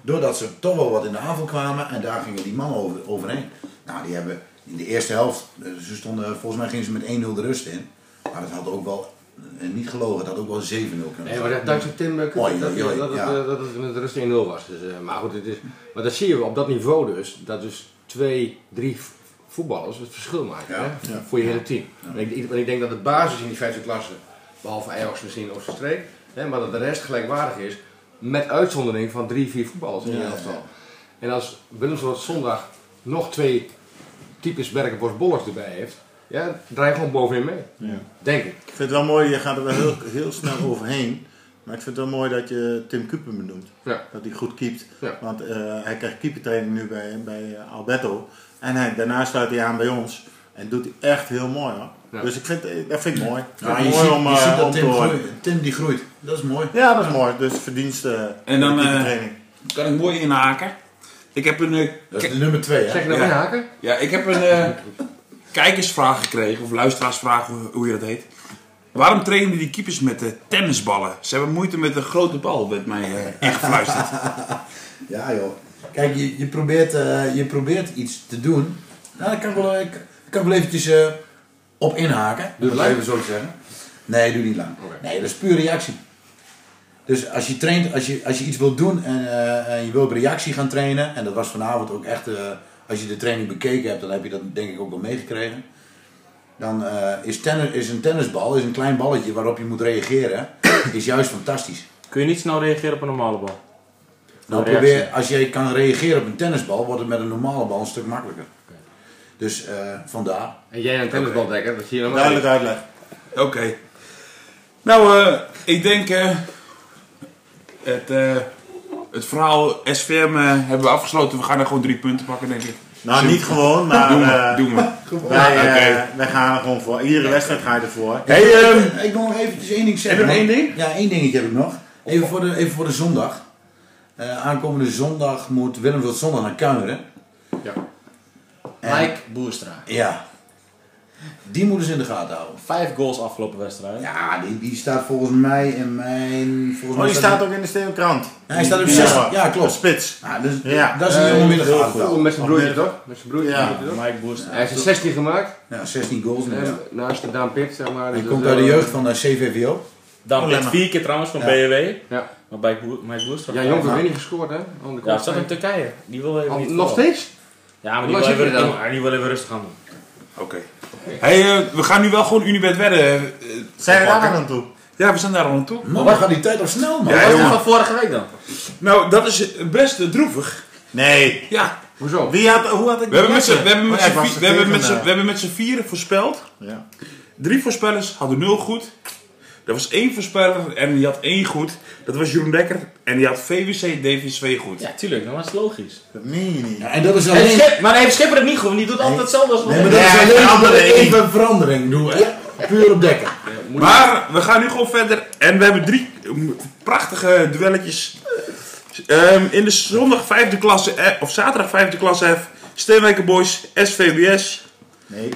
doordat ze toch wel wat in de aanval kwamen en daar gingen die mannen over, overheen. Nou, die hebben in de eerste helft, eh, ze stonden, volgens mij gingen ze met 1-0 de rust in. Maar dat had ook wel, eh, niet gelogen, dat had ook wel 7-0 kunnen Nee, zijn. maar dat, dankzij Tim Oei, dat, dat, eh, dat het met de rust 1-0 was. Dus, eh, maar goed, het is, maar dat zie je op dat niveau dus, dat dus twee, drie voetballers het verschil maken Ja, hè, ja. voor je hele team. En ik, ik, want ik denk dat de basis in die vijfde klasse, behalve Ajax misschien of zijn streek, hè, maar dat de rest gelijkwaardig is, met uitzondering van drie, vier voetballers in je Ja, elftal. ja. En als Willemswoord zondag nog twee types Berkenbos Bollers erbij heeft, ja, draai je gewoon bovenin mee. Ja. Denk ik. Ik vind het wel mooi, je gaat er wel heel, heel snel overheen. Maar ik vind het wel mooi dat je Tim Kuppen benoemt. Ja. Dat hij goed keept. Ja. Want eh, hij krijgt keepertraining nu bij, bij eh, Alberto. En hij, daarna sluit hij aan bij ons. En doet hij echt heel mooi hoor. Ja. Dus ik vind, eh, dat vind ik mooi. Vind Ja, het je mooi ziet, om, je eh, om Tim, horen. groeit. Tim die groeit. Dat is mooi. Ja, dat is mooi. Dus verdienste En dan, de eh, keepertraining. Kan ik mooi inhaken. Ik heb een, eh, Dat is de nummer 2 Zeg hè? je nou Ja. inhaken? ja, ik heb een eh, kijkersvraag gekregen, of luisteraarsvraag, hoe, hoe je dat heet. Waarom trainen die keepers met de tennisballen? Ze hebben moeite met een grote bal, werd mij eh ingefluisterd. Ja joh. Kijk, je, je, probeert, eh, je probeert iets te doen. Nou, kan ik wel, ik, kan ik wel eventjes eh, op inhaken. Doe het even zo te zeggen. Nee, doe niet lang. Nee, dat is puur reactie. Dus als je traint, als je, als je iets wilt doen en, eh, en je wil op reactie gaan trainen, en dat was vanavond ook echt, eh, als je de training bekeken hebt, dan heb je dat denk ik ook wel meegekregen. dan eh, is, tennis, is een tennisbal is een klein balletje waarop je moet reageren. is juist fantastisch. Kun je niet snel reageren op een normale bal? Nou, probeer, als je kan reageren op een tennisbal, wordt het met een normale bal een stuk makkelijker. Dus eh, vandaar. En jij een tennisbal dekken, dat zie je nog Duidelijk uitleg. Oké. Nou, eh, ik denk eh, het, eh, het verhaal SVM hebben we afgesloten. We gaan er gewoon drie punten pakken, denk ik. Nou, niet gewoon, maar Doen we, eh, doen we. wij, Oké. wij gaan er gewoon voor. Iedere wedstrijd ga je ervoor. Hey, ehm, Ik wil nog eventjes één ding zeggen. Heb je nog één ding? Ja, één dingetje heb ik nog. Even voor de, even voor de zondag. Eh, aankomende zondag moet Willem wil zondag naar Kuineren. Mike Boerstra. Ja. Die moeten ze in de gaten houden. Vijf goals afgelopen wedstrijd. Ja, die, die staat volgens mij in mijn... Volgens Oh, mij die staat ook in de Steenkrant. Ja, hij staat op Ja. 16. Ja, klopt. Spits. Ja, dus, Ja. Dat is een jongen de gaten. Met zijn broertje toch? Met zijn broertje. Ja. Mike Boerstra. Hij heeft er 16 gemaakt. Ja, 16 goals. naast de Daan Pit, zeg maar. Hij dus komt uit de jeugd van de CVVO. Dan Oh, Lemmer. vier keer trouwens van Ja. BW. Ja. Maar bij Mike Boerstra. Ja, Jonk heeft weer niet gescoord, hè? Ja, staat in Turkije. Die wil even niet Nog steeds? Ja, maar die wil, even, je dan? die wil even rustig aan doen. Oké. Hey, eh, we gaan nu wel gewoon Unibet wedden. eh, Zijn we daar aan toe? Ja, we zijn daar al aan toe. Man, dan gaat die tijd al snel, man. Ja, Wat was het van vorige week dan? Nou, dat is best eh, droevig. Nee. Ja, Hoezo? Wie had, hoe had ik we hebben met z'n we hebben met Oh z'n we hebben met z'n- eh, we hebben met z'n vieren voorspeld. Ja. Drie voorspellers hadden nul goed. Er was één voorspeller en die had één goed. Dat was Jeroen Dekker. En die had VWC DV2 goed. Ja, tuurlijk, dat was logisch. Dat meen je niet. Ja, en dat is alleen... Schip, maar heeft Schipper het niet goed, want die doet altijd hetzelfde als Nee, maar dat is alleen verandering. omdat ik even een verandering doe, hè. Puur op dekken. Maar we gaan nu gewoon verder. En we hebben drie mm, prachtige duelletjes. Ehm, in de zondag vijfde klasse, eh, of zaterdag vijfde klasse F. Steenwijker Boys, SVBS. Nee.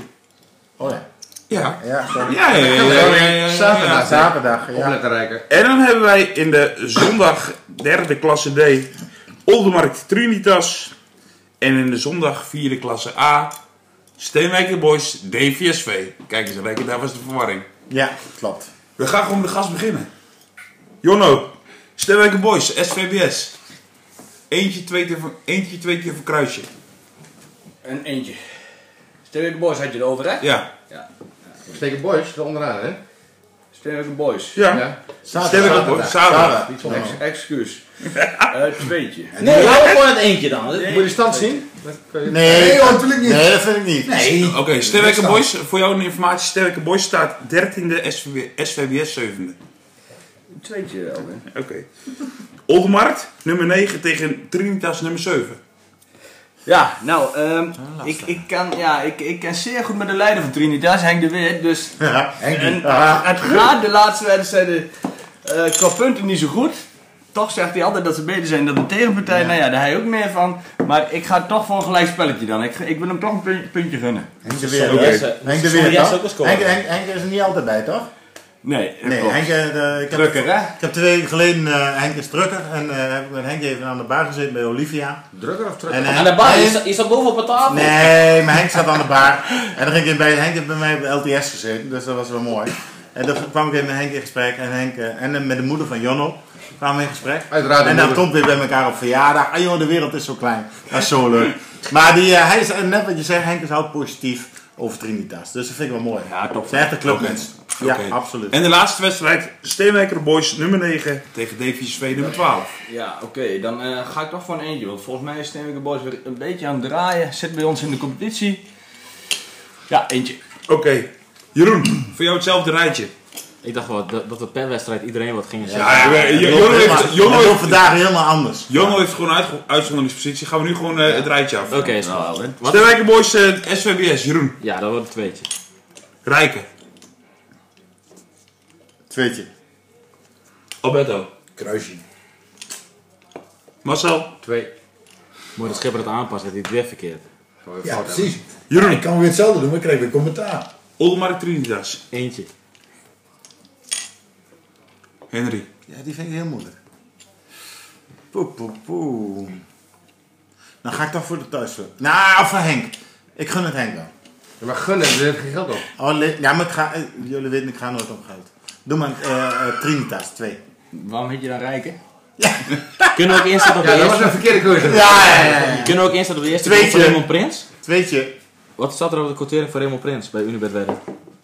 Oh ja. Ja. Ja. Ja, ja, ja, ja, ja, ja, ja. Zaterdag. Zaterdag, ja. En dan hebben wij in de zondag derde klasse D Oldermarkt Trinitas. En in de zondag vierde klasse A Steenwijker Boys DVSV. Kijk eens, Rijker, daar was de verwarring. Ja, klopt. We gaan gewoon de gas beginnen. Jonno, Steenwijker Boys, SVBS. Eentje, twee keer voor, eentje, twee keer voor kruisje. En eentje. Sterke Boys had je erover, hè? Ja. Steken boys, er onderaan, hè? Sterke Boys. Ja. Ja. Steenwijker Boys, excuus. Eh tweetje. Nee, hou gewoon het eentje dan. Moet je de stand zien? Nee, natuurlijk niet. Nee, dat vind ik niet. Nee. Oké, Sterwijker Boys, voor jou een informatie. Sterwijker Boys staat 13e, SVB, SVBS 7e. Tweetje. Oké. Oldermarkt, nummer 9 tegen Trinitas, nummer 7. Ja, nou, ehm, ik, ik, kan, ja, ik, ik ken zeer goed met de leider van Trinitas, Henk de Wit. Dus Ja. en, Ah. het gaat de laatste wedstrijden eh qua punten niet zo goed. Toch zegt hij altijd dat ze beter zijn dan de tegenpartij. Nou ja, daar hij ook meer van. Maar ik ga toch voor een gelijk spelletje dan. Ik, ik wil hem toch een puntje, puntje gunnen. Henk de Weer? Henk de Weer. Henk, Henk, Henk is er niet altijd bij, toch? Nee, dat Nee, klopt. Henk, eh, ik heb, Drukker, hè? ik heb twee weken geleden, eh, Henk is drukker. En eh, heb ik met Henk even aan de bar gezeten bij Olivia. Drukker of drukker? En, Aan de bar, is dat, is dat boven op de tafel? Nee, maar Henk zat aan de bar. En dan ging ik bij Henk heeft bij mij op de LTS gezeten, dus dat was wel mooi. En dan kwam ik even met Henk in gesprek en, Henk, en met de moeder van Jonno kwamen we in gesprek. Uiteraard en dan moeder. komt weer bij elkaar op verjaardag. Ah joh, de wereld is zo klein. Dat is zo leuk. Maar die, hij is net wat je zegt, Henk is houdt positief over Trinitas. Dus dat vind ik wel mooi. Ja, top. Zijn echt een clubmens. Ja, absoluut. En de laatste wedstrijd, Steenwijker Boys, nummer 9 tegen DVSV, nummer 12. Ja, oké. Dan eh, ga ik toch voor een eentje. Want volgens mij is Steenwijker Boys weer een beetje aan het draaien. Zit bij ons in de competitie. Ja, eentje. Oké. Jeroen, voor jou hetzelfde rijtje. Ik dacht wel dat, dat we per wedstrijd iedereen wat gingen zeggen. Ja, ja, heeft, loopt heeft, vandaag helemaal anders. Jonno heeft gewoon uit, uitzonderingspositie. Gaan we nu gewoon eh, het rijtje af. Oké, Nou. Elwin. Wat? Steenwijker Boys, eh, SVBS, Jeroen. Ja, dat wordt een tweetje. Rijken. Tweetje. Alberto. Kruisje. Marcel. Twee. Moet de schipper het aanpassen, dat hij het weer verkeerd. Ja, hebben. precies. Jeroen. Ik kan weer hetzelfde doen, maar ik krijg weer commentaar. Olmark Trinitas. Eentje. Henry. Ja, die vind ik heel moeilijk. Poe, poe, poe. Dan ga ik toch voor de thuisclub. Nou, voor Henk. Ik gun het Henk dan. Ja, Maar gunnen, er heeft geen geld op. Oh, ja, maar ik ga, eh, jullie weten, ik ga nooit op geld. Doe maar eh, eh, Trinitas, twee. Waarom heet je dan Rijken? Kunnen we ook inzetten op de Ja, dat was een verkeerde keuze. Ja, ja, ja. ja. Kunnen we ook inzetten op de eerste Tweetje. van Raymond Prins? Tweetje. Wat staat er op de quotering voor Raymond Prins bij Unibet wedden?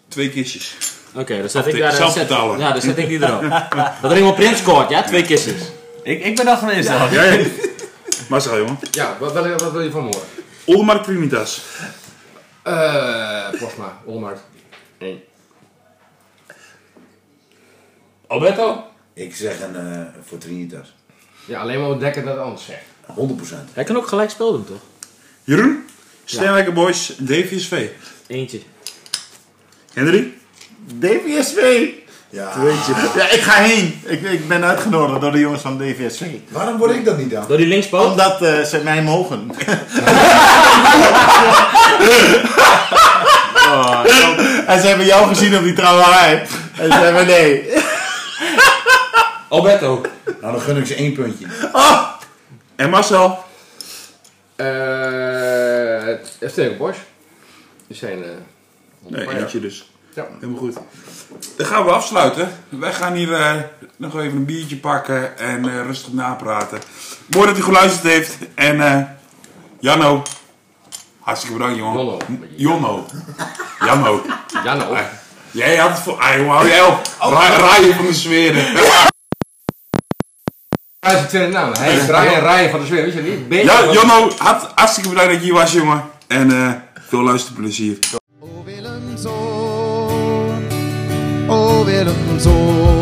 Twee kistjes. Oké, dan zet Of ik daar... zelf zet- betalen. Ja, dan zet ik die erop. dat Raymond Prins scoort, ja? Twee kistjes. Ik, ik ben dat geweest al. Ja, ja. Marcel, jongen. Ja, wat, wat, wat wil je van me horen? Olmark Trinitas. Eh, Posma, Olmart. Eén. Alberto? Ik zeg een eh, voor Trinitas. Ja, alleen maar ontdekken dat het anders zegt. 100%. Hij kan ook gelijk spel doen, toch? Jeroen. Steenwijker Boys. DVSV. Eentje. Henry. DVSV. Ja. Ja, ik ga heen. Ik, ik ben uitgenodigd door de jongens van DVSV. Waarom word ik dat niet dan? Door die linkspoot? Omdat eh, ze mij mogen. en ze hebben jou gezien op die trouwerij. En ze hebben nee. Alberto? Nou, dan gun ik ze één puntje. En Marcel. Eh, Esteban Bosch. Die zijn... eh, Nee, eentje dus. Ja. Helemaal goed. Dan gaan we afsluiten. Wij gaan hier eh, nog even een biertje pakken en eh, rustig napraten. Mooi dat u geluisterd heeft. En eh Janno. Hartstikke bedankt, jongen. Jonno. Jonno. Janno. Ja, nou. Jij had het voor... Ah, hou jij op. Ra Raaien van de zweren. Hij is de tweede naam. Hij is Brian Ryan van de Zweer, weet je niet? Beter Ja, Janno, hart, hartstikke bedankt dat je hier was, jongen. En eh, veel luisterplezier. O Willemzoon, o Willemzoon.